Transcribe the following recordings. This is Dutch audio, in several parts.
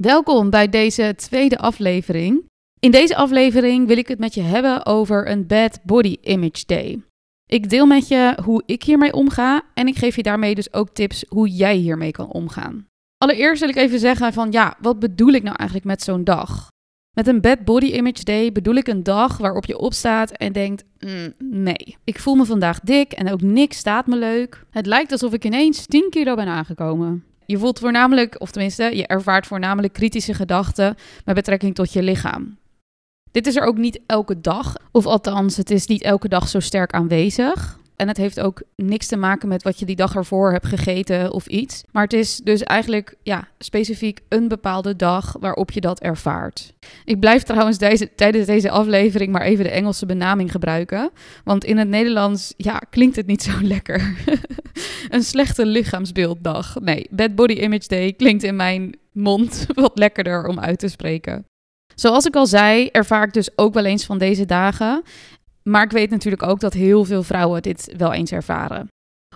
Welkom bij deze tweede aflevering. In deze aflevering wil ik het met je hebben over een Bad Body Image Day. Ik deel met je hoe ik hiermee omga en ik geef je daarmee dus ook tips hoe jij hiermee kan omgaan. Allereerst wil ik even zeggen van ja, wat bedoel ik nou eigenlijk met zo'n dag? Met een Bad Body Image Day bedoel ik een dag waarop je opstaat en denkt: mm, nee, ik voel me vandaag dik en ook niks staat me leuk. Het lijkt alsof ik ineens 10 kilo ben aangekomen. Je voelt voornamelijk, of tenminste, je ervaart voornamelijk kritische gedachten met betrekking tot je lichaam. Dit is er ook niet elke dag, of althans, het is niet elke dag zo sterk aanwezig. En het heeft ook niks te maken met wat je die dag ervoor hebt gegeten of iets. Maar het is dus eigenlijk ja, specifiek een bepaalde dag waarop je dat ervaart. Ik blijf trouwens deze, tijdens deze aflevering maar even de Engelse benaming gebruiken. Want in het Nederlands ja, klinkt het niet zo lekker. een slechte lichaamsbeelddag. Nee, Bad Body Image Day klinkt in mijn mond wat lekkerder om uit te spreken. Zoals ik al zei, ervaar ik dus ook wel eens van deze dagen. Maar ik weet natuurlijk ook dat heel veel vrouwen dit wel eens ervaren.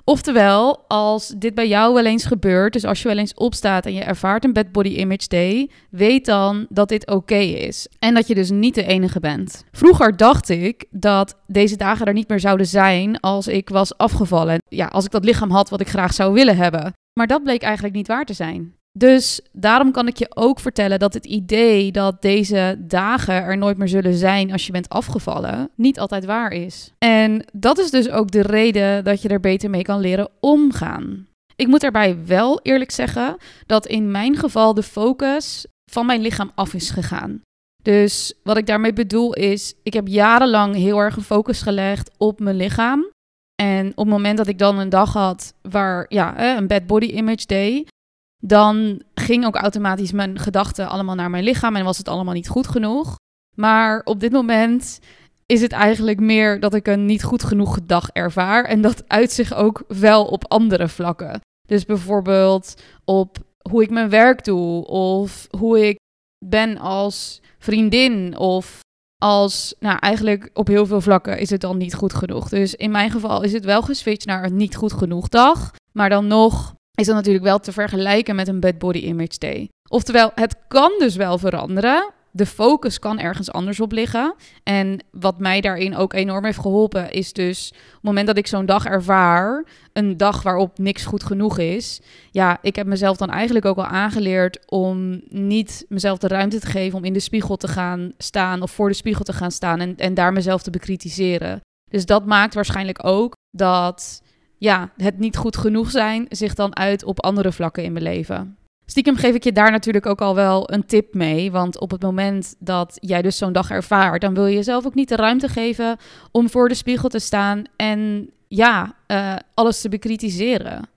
Oftewel, als dit bij jou wel eens gebeurt, dus als je wel eens opstaat en je ervaart een bad body image day, weet dan dat dit oké is. En dat je dus niet de enige bent. Vroeger dacht ik dat deze dagen er niet meer zouden zijn als ik was afgevallen. Ja, als ik dat lichaam had wat ik graag zou willen hebben. Maar dat bleek eigenlijk niet waar te zijn. Dus daarom kan ik je ook vertellen dat het idee dat deze dagen er nooit meer zullen zijn als je bent afgevallen, niet altijd waar is. En dat is dus ook de reden dat je er beter mee kan leren omgaan. Ik moet daarbij wel eerlijk zeggen dat in mijn geval de focus van mijn lichaam af is gegaan. Dus wat ik daarmee bedoel is, ik heb jarenlang heel erg een focus gelegd op mijn lichaam. En op het moment dat ik dan een dag had waar, ja, een bad body image day, dan ging ook automatisch mijn gedachten allemaal naar mijn lichaam en was het allemaal niet goed genoeg. Maar op dit moment is het eigenlijk meer dat ik een niet goed genoeg dag ervaar. En dat uit zich ook wel op andere vlakken. Dus bijvoorbeeld op hoe ik mijn werk doe, of hoe ik ben als vriendin, of als, nou eigenlijk op heel veel vlakken is het dan niet goed genoeg. Dus in mijn geval is het wel geswitcht naar een niet goed genoeg dag. Maar dan nog is dat natuurlijk wel te vergelijken met een bad body image day. Oftewel, het kan dus wel veranderen. De focus kan ergens anders op liggen. En wat mij daarin ook enorm heeft geholpen, is dus op het moment dat ik zo'n dag ervaar, een dag waarop niks goed genoeg is. Ja, ik heb mezelf dan eigenlijk ook al aangeleerd om niet mezelf de ruimte te geven om in de spiegel te gaan staan of voor de spiegel te gaan staan en, en daar mezelf te bekritiseren. Dus dat maakt waarschijnlijk ook dat ja, het niet goed genoeg zijn zich dan uit op andere vlakken in mijn leven. Stiekem geef ik je daar natuurlijk ook al wel een tip mee. Want op het moment dat jij dus zo'n dag ervaart, dan wil je jezelf ook niet de ruimte geven om voor de spiegel te staan en ja, uh, alles te bekritiseren.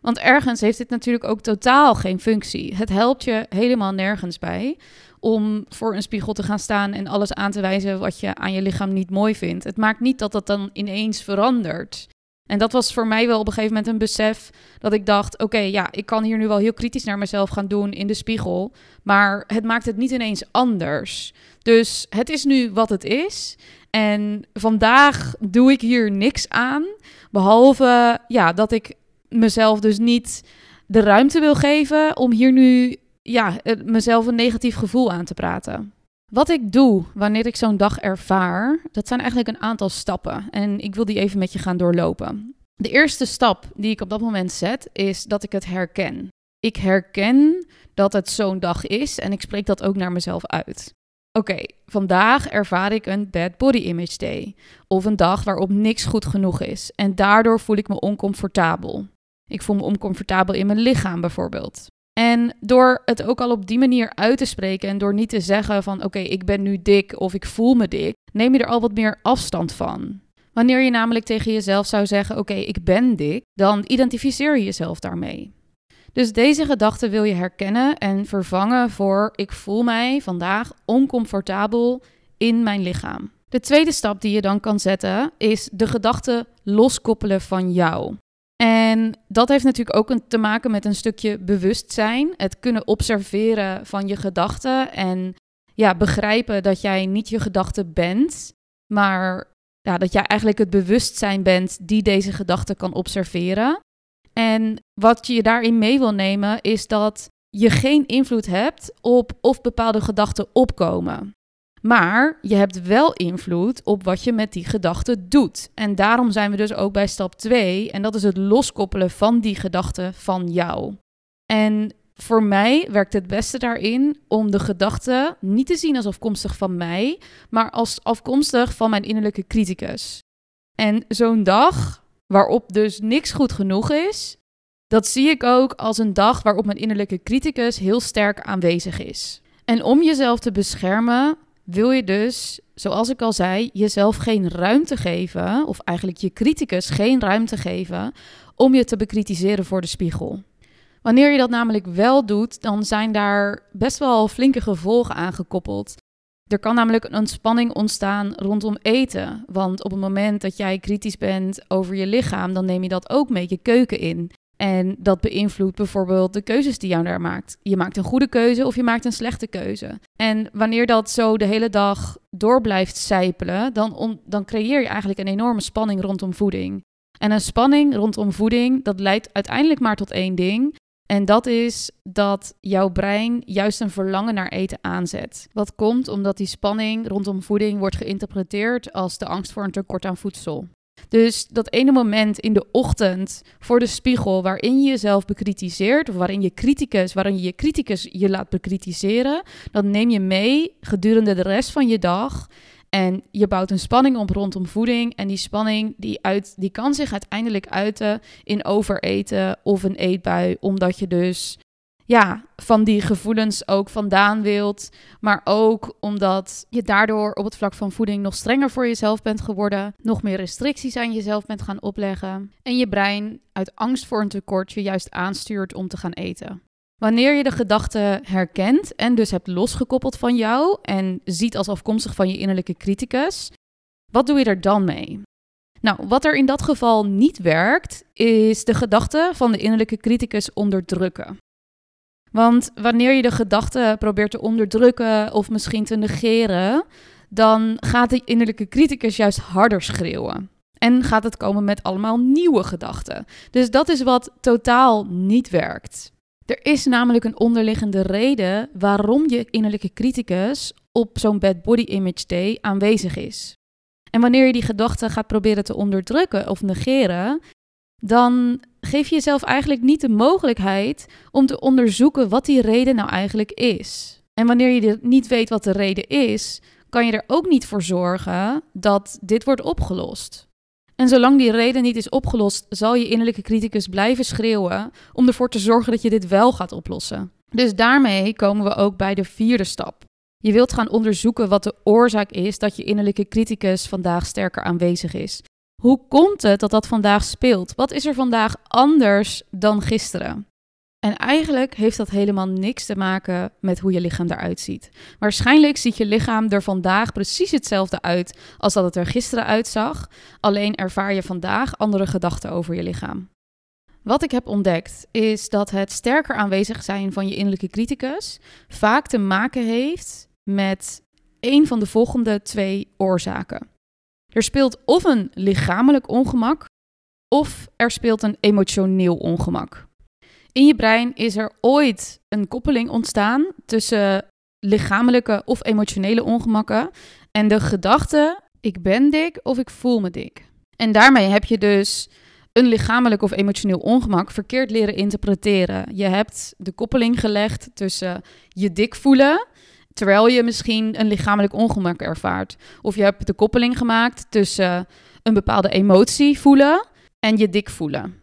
Want ergens heeft dit natuurlijk ook totaal geen functie. Het helpt je helemaal nergens bij om voor een spiegel te gaan staan en alles aan te wijzen wat je aan je lichaam niet mooi vindt. Het maakt niet dat dat dan ineens verandert. En dat was voor mij wel op een gegeven moment een besef dat ik dacht: oké, ja, ik kan hier nu wel heel kritisch naar mezelf gaan doen in de spiegel, maar het maakt het niet ineens anders. Dus het is nu wat het is. En vandaag doe ik hier niks aan, behalve ja, dat ik mezelf dus niet de ruimte wil geven om hier nu ja, mezelf een negatief gevoel aan te praten. Wat ik doe wanneer ik zo'n dag ervaar, dat zijn eigenlijk een aantal stappen. En ik wil die even met je gaan doorlopen. De eerste stap die ik op dat moment zet, is dat ik het herken. Ik herken dat het zo'n dag is en ik spreek dat ook naar mezelf uit. Oké, vandaag ervaar ik een bad body image day. Of een dag waarop niks goed genoeg is. En daardoor voel ik me oncomfortabel. Ik voel me oncomfortabel in mijn lichaam bijvoorbeeld. En door het ook al op die manier uit te spreken en door niet te zeggen van oké, ik ben nu dik of ik voel me dik, neem je er al wat meer afstand van. Wanneer je namelijk tegen jezelf zou zeggen oké, ik ben dik, dan identificeer je jezelf daarmee. Dus deze gedachte wil je herkennen en vervangen voor ik voel mij vandaag oncomfortabel in mijn lichaam. De tweede stap die je dan kan zetten is de gedachte loskoppelen van jou. En dat heeft natuurlijk ook te maken met een stukje bewustzijn. Het kunnen observeren van je gedachten en ja, begrijpen dat jij niet je gedachten bent, maar ja, dat jij eigenlijk het bewustzijn bent die deze gedachten kan observeren. En wat je daarin mee wil nemen is dat je geen invloed hebt op of bepaalde gedachten opkomen. Maar je hebt wel invloed op wat je met die gedachten doet. En daarom zijn we dus ook bij stap 2. En dat is het loskoppelen van die gedachten van jou. En voor mij werkt het beste daarin om de gedachten niet te zien als afkomstig van mij, maar als afkomstig van mijn innerlijke criticus. En zo'n dag waarop dus niks goed genoeg is, dat zie ik ook als een dag waarop mijn innerlijke criticus heel sterk aanwezig is. En om jezelf te beschermen, wil je dus, zoals ik al zei, jezelf geen ruimte geven, of eigenlijk je criticus geen ruimte geven, om je te bekritiseren voor de spiegel. Wanneer je dat namelijk wel doet, dan zijn daar best wel flinke gevolgen aan gekoppeld. Er kan namelijk een ontspanning ontstaan rondom eten. Want op het moment dat jij kritisch bent over je lichaam, dan neem je dat ook mee je keuken in. En dat beïnvloedt bijvoorbeeld de keuzes die jou daar maakt. Je maakt een goede keuze of je maakt een slechte keuze. En wanneer dat zo de hele dag door blijft sijpelen, dan, dan creëer je eigenlijk een enorme spanning rondom voeding. En een spanning rondom voeding, dat leidt uiteindelijk maar tot één ding. En dat is dat jouw brein juist een verlangen naar eten aanzet. Wat komt omdat die spanning rondom voeding wordt geïnterpreteerd als de angst voor een tekort aan voedsel. Dus dat ene moment in de ochtend voor de spiegel waarin je jezelf bekritiseert, of waarin je criticus, waarin je je criticus je laat bekritiseren, dat neem je mee gedurende de rest van je dag. En je bouwt een spanning op rondom voeding. En die spanning die, uit, die kan zich uiteindelijk uiten in overeten of een eetbui. Omdat je dus ja, van die gevoelens ook vandaan wilt. Maar ook omdat je daardoor op het vlak van voeding nog strenger voor jezelf bent geworden. Nog meer restricties aan jezelf bent gaan opleggen. En je brein uit angst voor een tekort je juist aanstuurt om te gaan eten. Wanneer je de gedachte herkent en dus hebt losgekoppeld van jou en ziet als afkomstig van je innerlijke criticus, wat doe je er dan mee? Nou, wat er in dat geval niet werkt, is de gedachte van de innerlijke criticus onderdrukken. Want wanneer je de gedachte probeert te onderdrukken of misschien te negeren, dan gaat de innerlijke criticus juist harder schreeuwen. En gaat het komen met allemaal nieuwe gedachten. Dus dat is wat totaal niet werkt. Er is namelijk een onderliggende reden waarom je innerlijke criticus op zo'n bad body image day aanwezig is. En wanneer je die gedachten gaat proberen te onderdrukken of negeren, dan geef je jezelf eigenlijk niet de mogelijkheid om te onderzoeken wat die reden nou eigenlijk is. En wanneer je niet weet wat de reden is, kan je er ook niet voor zorgen dat dit wordt opgelost. En zolang die reden niet is opgelost, zal je innerlijke criticus blijven schreeuwen om ervoor te zorgen dat je dit wel gaat oplossen. Dus daarmee komen we ook bij de vierde stap. Je wilt gaan onderzoeken wat de oorzaak is dat je innerlijke criticus vandaag sterker aanwezig is. Hoe komt het dat dat vandaag speelt? Wat is er vandaag anders dan gisteren? En eigenlijk heeft dat helemaal niks te maken met hoe je lichaam eruit ziet. Waarschijnlijk ziet je lichaam er vandaag precies hetzelfde uit als dat het er gisteren uitzag. Alleen ervaar je vandaag andere gedachten over je lichaam. Wat ik heb ontdekt is dat het sterker aanwezig zijn van je innerlijke criticus vaak te maken heeft met een van de volgende twee oorzaken. Er speelt of een lichamelijk ongemak of er speelt een emotioneel ongemak. In je brein is er ooit een koppeling ontstaan tussen lichamelijke of emotionele ongemakken en de gedachte: ik ben dik of ik voel me dik. En daarmee heb je dus een lichamelijk of emotioneel ongemak verkeerd leren interpreteren. Je hebt de koppeling gelegd tussen je dik voelen, terwijl je misschien een lichamelijk ongemak ervaart. Of je hebt de koppeling gemaakt tussen een bepaalde emotie voelen en je dik voelen.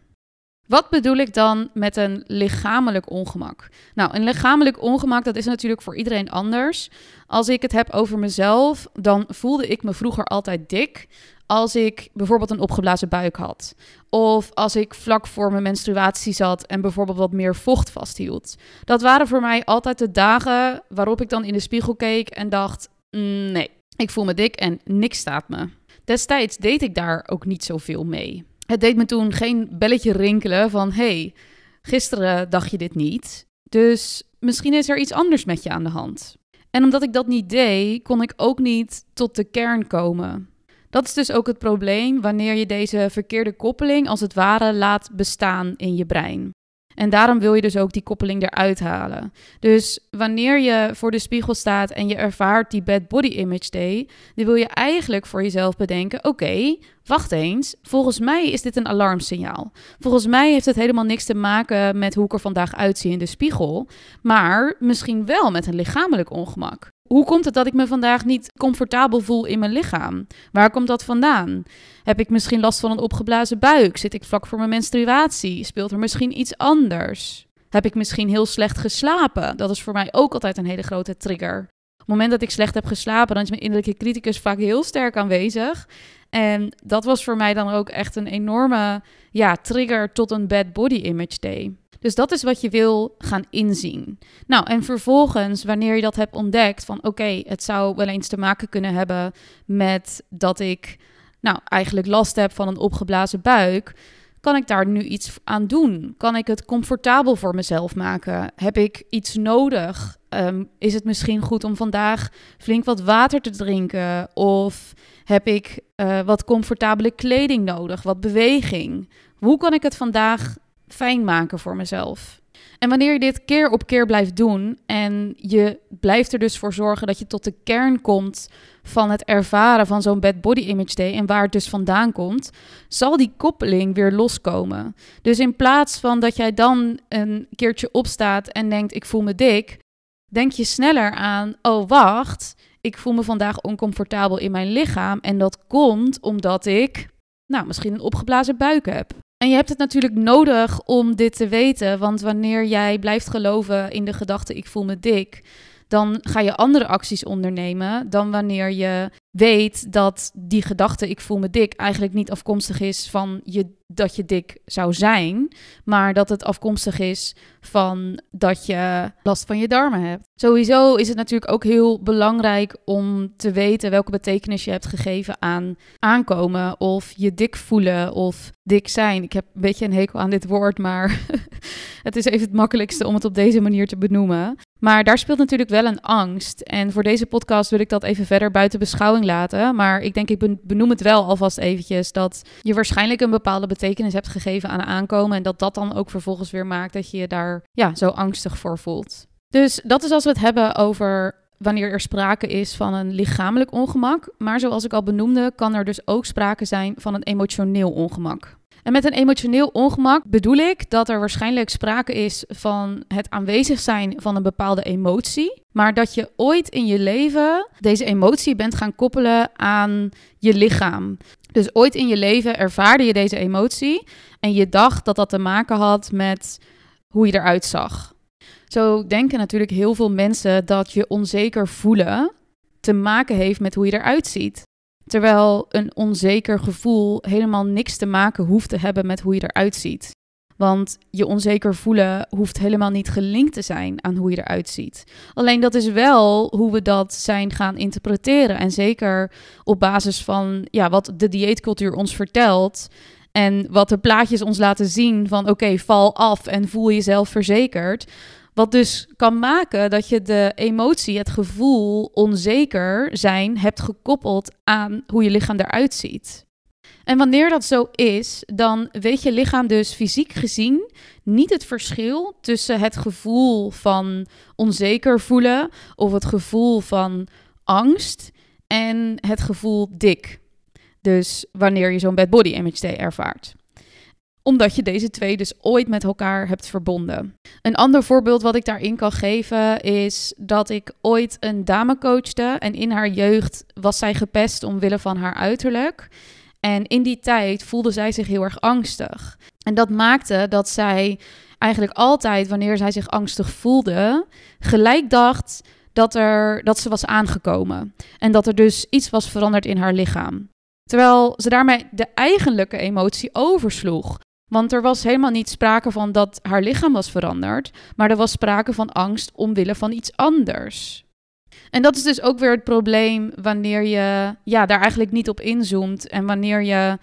Wat bedoel ik dan met een lichamelijk ongemak? Nou, een lichamelijk ongemak, dat is natuurlijk voor iedereen anders. Als ik het heb over mezelf, dan voelde ik me vroeger altijd dik als ik bijvoorbeeld een opgeblazen buik had. Of als ik vlak voor mijn menstruatie zat en bijvoorbeeld wat meer vocht vasthield. Dat waren voor mij altijd de dagen waarop ik dan in de spiegel keek en dacht: mm, nee, ik voel me dik en niks staat me. Destijds deed ik daar ook niet zoveel mee. Het deed me toen geen belletje rinkelen van: hey, gisteren dacht je dit niet. Dus misschien is er iets anders met je aan de hand. En omdat ik dat niet deed, kon ik ook niet tot de kern komen. Dat is dus ook het probleem wanneer je deze verkeerde koppeling als het ware laat bestaan in je brein. En daarom wil je dus ook die koppeling eruit halen. Dus wanneer je voor de spiegel staat en je ervaart die bad body image day, dan wil je eigenlijk voor jezelf bedenken: oké, wacht eens, volgens mij is dit een alarmsignaal. Volgens mij heeft het helemaal niks te maken met hoe ik er vandaag uitzie in de spiegel, maar misschien wel met een lichamelijk ongemak. Hoe komt het dat ik me vandaag niet comfortabel voel in mijn lichaam? Waar komt dat vandaan? Heb ik misschien last van een opgeblazen buik? Zit ik vlak voor mijn menstruatie? Speelt er misschien iets anders? Heb ik misschien heel slecht geslapen? Dat is voor mij ook altijd een hele grote trigger. Op het moment dat ik slecht heb geslapen, dan is mijn innerlijke criticus vaak heel sterk aanwezig. En dat was voor mij dan ook echt een enorme ja, trigger tot een bad body image day. Dus dat is wat je wil gaan inzien. Nou, en vervolgens, wanneer je dat hebt ontdekt, van oké, het zou wel eens te maken kunnen hebben met dat ik, nou, eigenlijk last heb van een opgeblazen buik. Kan ik daar nu iets aan doen? Kan ik het comfortabel voor mezelf maken? Heb ik iets nodig? Ehm, is het misschien goed om vandaag flink wat water te drinken? Of heb ik uh, wat comfortabele kleding nodig? Wat beweging? Hoe kan ik het vandaag fijn maken voor mezelf. En wanneer je dit keer op keer blijft doen en je blijft er dus voor zorgen dat je tot de kern komt van het ervaren van zo'n bad body image day en waar het dus vandaan komt, zal die koppeling weer loskomen. Dus in plaats van dat jij dan een keertje opstaat en denkt ik voel me dik, denk je sneller aan oh wacht, ik voel me vandaag oncomfortabel in mijn lichaam en dat komt omdat ik nou misschien een opgeblazen buik heb. En je hebt het natuurlijk nodig om dit te weten, want wanneer jij blijft geloven in de gedachte ik voel me dik, dan ga je andere acties ondernemen dan wanneer je weet dat die gedachte ik voel me dik eigenlijk niet afkomstig is van je, dat je dik zou zijn, maar dat het afkomstig is van dat je last van je darmen hebt. Sowieso is het natuurlijk ook heel belangrijk om te weten welke betekenis je hebt gegeven aan aankomen of je dik voelen of dik zijn. Ik heb een beetje een hekel aan dit woord, maar het is even het makkelijkste om het op deze manier te benoemen. Maar daar speelt natuurlijk wel een angst. En voor deze podcast wil ik dat even verder buiten beschouwing laten. Maar ik denk, ik benoem het wel alvast eventjes. Dat je waarschijnlijk een bepaalde betekenis hebt gegeven aan aankomen. En dat dat dan ook vervolgens weer maakt dat je je daar ja, zo angstig voor voelt. Dus dat is als we het hebben over wanneer er sprake is van een lichamelijk ongemak. Maar zoals ik al benoemde, kan er dus ook sprake zijn van een emotioneel ongemak. En met een emotioneel ongemak bedoel ik dat er waarschijnlijk sprake is van het aanwezig zijn van een bepaalde emotie, maar dat je ooit in je leven deze emotie bent gaan koppelen aan je lichaam. Dus ooit in je leven ervaarde je deze emotie en je dacht dat dat te maken had met hoe je eruit zag. Zo denken natuurlijk heel veel mensen dat je onzeker voelen te maken heeft met hoe je eruit ziet. Terwijl een onzeker gevoel helemaal niks te maken hoeft te hebben met hoe je eruit ziet. Want je onzeker voelen hoeft helemaal niet gelinkt te zijn aan hoe je eruit ziet. Alleen dat is wel hoe we dat zijn gaan interpreteren. En zeker op basis van ja, wat de dieetcultuur ons vertelt. En wat de plaatjes ons laten zien van oké, val af en voel jezelf verzekerd. Wat dus kan maken dat je de emotie, het gevoel onzeker zijn hebt gekoppeld aan hoe je lichaam eruit ziet. En wanneer dat zo is, dan weet je lichaam dus fysiek gezien niet het verschil tussen het gevoel van onzeker voelen of het gevoel van angst en het gevoel dik. Dus wanneer je zo'n bad body image day ervaart omdat je deze twee dus ooit met elkaar hebt verbonden. Een ander voorbeeld wat ik daarin kan geven is dat ik ooit een dame coachte en in haar jeugd was zij gepest omwille van haar uiterlijk. En in die tijd voelde zij zich heel erg angstig. En dat maakte dat zij eigenlijk altijd, wanneer zij zich angstig voelde, gelijk dacht dat, er, dat ze was aangekomen. En dat er dus iets was veranderd in haar lichaam. Terwijl ze daarmee de eigenlijke emotie oversloeg. Want er was helemaal niet sprake van dat haar lichaam was veranderd, maar er was sprake van angst omwille van iets anders. En dat is dus ook weer het probleem wanneer je ja, daar eigenlijk niet op inzoomt en wanneer je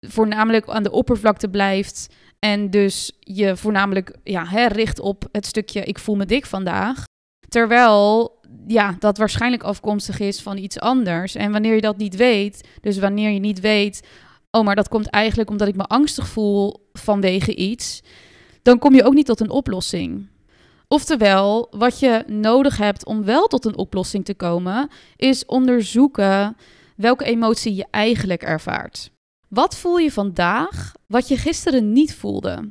voornamelijk aan de oppervlakte blijft en dus je voornamelijk ja, richt op het stukje ik voel me dik vandaag. Terwijl ja, dat waarschijnlijk afkomstig is van iets anders. En wanneer je dat niet weet, dus wanneer je niet weet oh, maar dat komt eigenlijk omdat ik me angstig voel vanwege iets. dan kom je ook niet tot een oplossing. Oftewel, wat je nodig hebt om wel tot een oplossing te komen, is onderzoeken welke emotie je eigenlijk ervaart. Wat voel je vandaag wat je gisteren niet voelde?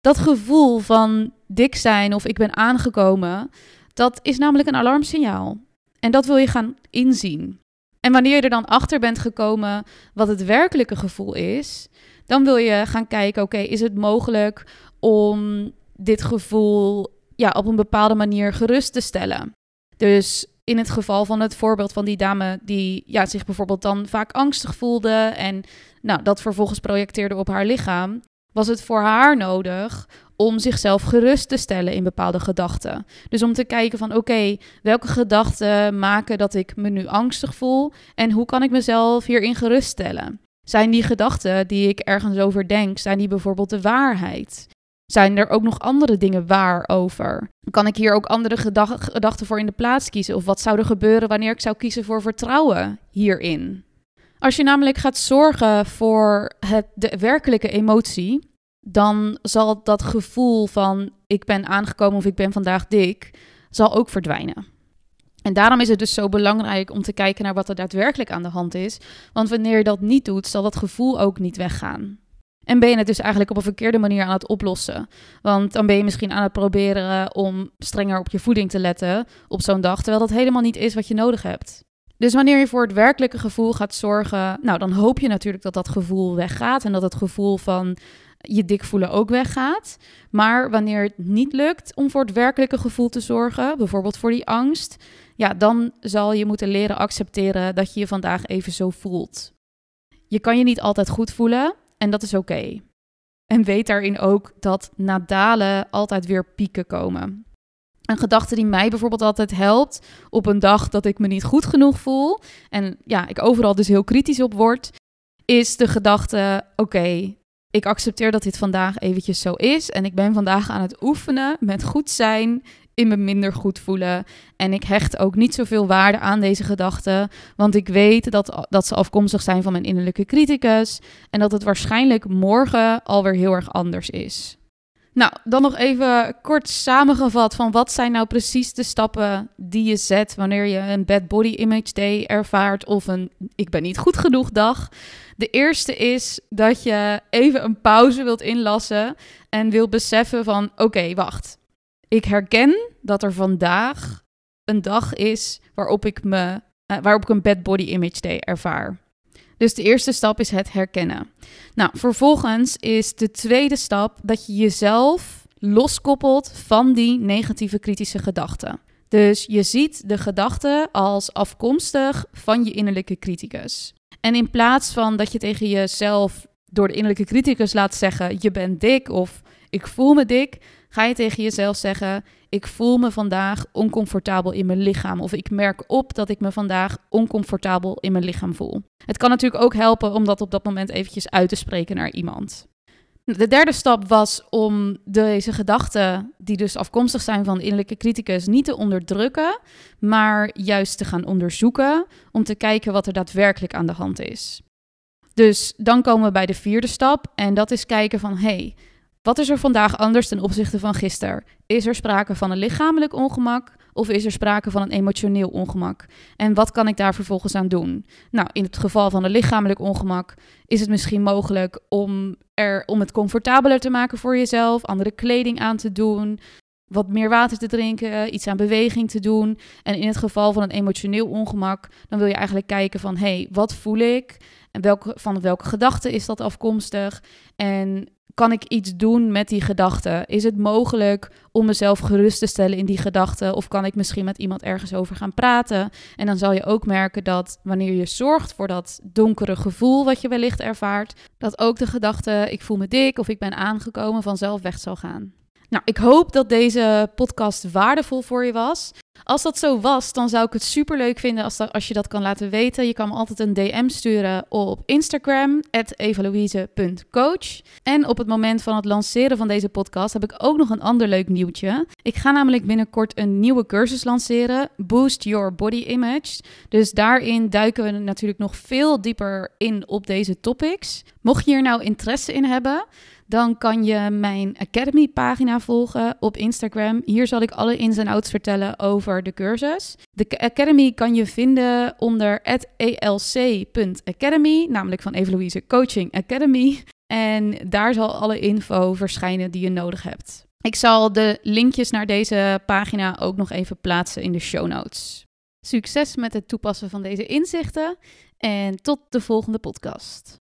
Dat gevoel van dik zijn of ik ben aangekomen, dat is namelijk een alarmsignaal. En dat wil je gaan inzien. En wanneer je er dan achter bent gekomen wat het werkelijke gevoel is, dan wil je gaan kijken: oké, is het mogelijk om dit gevoel ja, op een bepaalde manier gerust te stellen? Dus in het geval van het voorbeeld van die dame die ja, zich bijvoorbeeld dan vaak angstig voelde en nou, dat vervolgens projecteerde op haar lichaam, was het voor haar nodig om zichzelf gerust te stellen in bepaalde gedachten. Dus om te kijken van oké, welke gedachten maken dat ik me nu angstig voel en hoe kan ik mezelf hierin geruststellen? Zijn die gedachten die ik ergens over denk, zijn die bijvoorbeeld de waarheid? Zijn er ook nog andere dingen waar over? Kan ik hier ook andere gedachten voor in de plaats kiezen? Of wat zou er gebeuren wanneer ik zou kiezen voor vertrouwen hierin? Als je namelijk gaat zorgen voor het, de werkelijke emotie, dan zal dat gevoel van ik ben aangekomen of ik ben vandaag dik, zal ook verdwijnen. En daarom is het dus zo belangrijk om te kijken naar wat er daadwerkelijk aan de hand is. Want wanneer je dat niet doet, zal dat gevoel ook niet weggaan. En ben je het dus eigenlijk op een verkeerde manier aan het oplossen. Want dan ben je misschien aan het proberen om strenger op je voeding te letten op zo'n dag, terwijl dat helemaal niet is wat je nodig hebt. Dus wanneer je voor het werkelijke gevoel gaat zorgen, nou dan hoop je natuurlijk dat dat gevoel weggaat en dat het gevoel van je dik voelen ook weggaat. Maar wanneer het niet lukt om voor het werkelijke gevoel te zorgen, bijvoorbeeld voor die angst, ja, dan zal je moeten leren accepteren dat je je vandaag even zo voelt. Je kan je niet altijd goed voelen en dat is oké. En weet daarin ook dat na dalen altijd weer pieken komen. Een gedachte die mij bijvoorbeeld altijd helpt op een dag dat ik me niet goed genoeg voel en ja, ik overal dus heel kritisch op word, is de gedachte: oké, ik accepteer dat dit vandaag eventjes zo is en ik ben vandaag aan het oefenen met goed zijn in me minder goed voelen. En ik hecht ook niet zoveel waarde aan deze gedachten, want ik weet dat, dat ze afkomstig zijn van mijn innerlijke criticus en dat het waarschijnlijk morgen alweer heel erg anders is. Nou, dan nog even kort samengevat van wat zijn nou precies de stappen die je zet wanneer je een bad body image day ervaart of een ik ben niet goed genoeg dag. De eerste is dat je even een pauze wilt inlassen en wil beseffen van oké, wacht. Ik herken dat er vandaag een dag is waarop ik me uh, waarop ik een bad body image day ervaar. Dus de eerste stap is het herkennen. Nou, vervolgens is de tweede stap dat je jezelf loskoppelt van die negatieve kritische gedachten. Dus je ziet de gedachten als afkomstig van je innerlijke criticus. En in plaats van dat je tegen jezelf door de innerlijke criticus laat zeggen: je bent dik of ik voel me dik, ga je tegen jezelf zeggen: ik voel me vandaag oncomfortabel in mijn lichaam. Of ik merk op dat ik me vandaag oncomfortabel in mijn lichaam voel. Het kan natuurlijk ook helpen om dat op dat moment eventjes uit te spreken naar iemand. De derde stap was om deze gedachten, die dus afkomstig zijn van innerlijke criticus, niet te onderdrukken, maar juist te gaan onderzoeken om te kijken wat er daadwerkelijk aan de hand is. Dus dan komen we bij de vierde stap en dat is kijken van hey, wat is er vandaag anders ten opzichte van gisteren? Is er sprake van een lichamelijk ongemak of is er sprake van een emotioneel ongemak? En wat kan ik daar vervolgens aan doen? Nou, in het geval van een lichamelijk ongemak is het misschien mogelijk om, er, om het comfortabeler te maken voor jezelf, andere kleding aan te doen, wat meer water te drinken, iets aan beweging te doen. En in het geval van een emotioneel ongemak, dan wil je eigenlijk kijken van, hé, hey, wat voel ik? En welke, van welke gedachten is dat afkomstig? En kan ik iets doen met die gedachten? Is het mogelijk om mezelf gerust te stellen in die gedachten? Of kan ik misschien met iemand ergens over gaan praten? En dan zal je ook merken dat wanneer je zorgt voor dat donkere gevoel wat je wellicht ervaart, dat ook de gedachte ik voel me dik of ik ben aangekomen vanzelf weg zal gaan. Nou, ik hoop dat deze podcast waardevol voor je was. Als dat zo was, dan zou ik het super leuk vinden als, als je dat kan laten weten. Je kan me altijd een DM sturen op Instagram, evaluise.coach. En op het moment van het lanceren van deze podcast heb ik ook nog een ander leuk nieuwtje. Ik ga namelijk binnenkort een nieuwe cursus lanceren, Boost Your Body Image. Dus daarin duiken we natuurlijk nog veel dieper in op deze topics. Mocht je hier nou interesse in hebben, dan kan je mijn Academy pagina volgen op Instagram. Hier zal ik alle ins en outs vertellen over de cursus. De Academy kan je vinden onder elc.academy, namelijk van Evelouise Coaching Academy. En daar zal alle info verschijnen die je nodig hebt. Ik zal de linkjes naar deze pagina ook nog even plaatsen in de show notes. Succes met het toepassen van deze inzichten en tot de volgende podcast.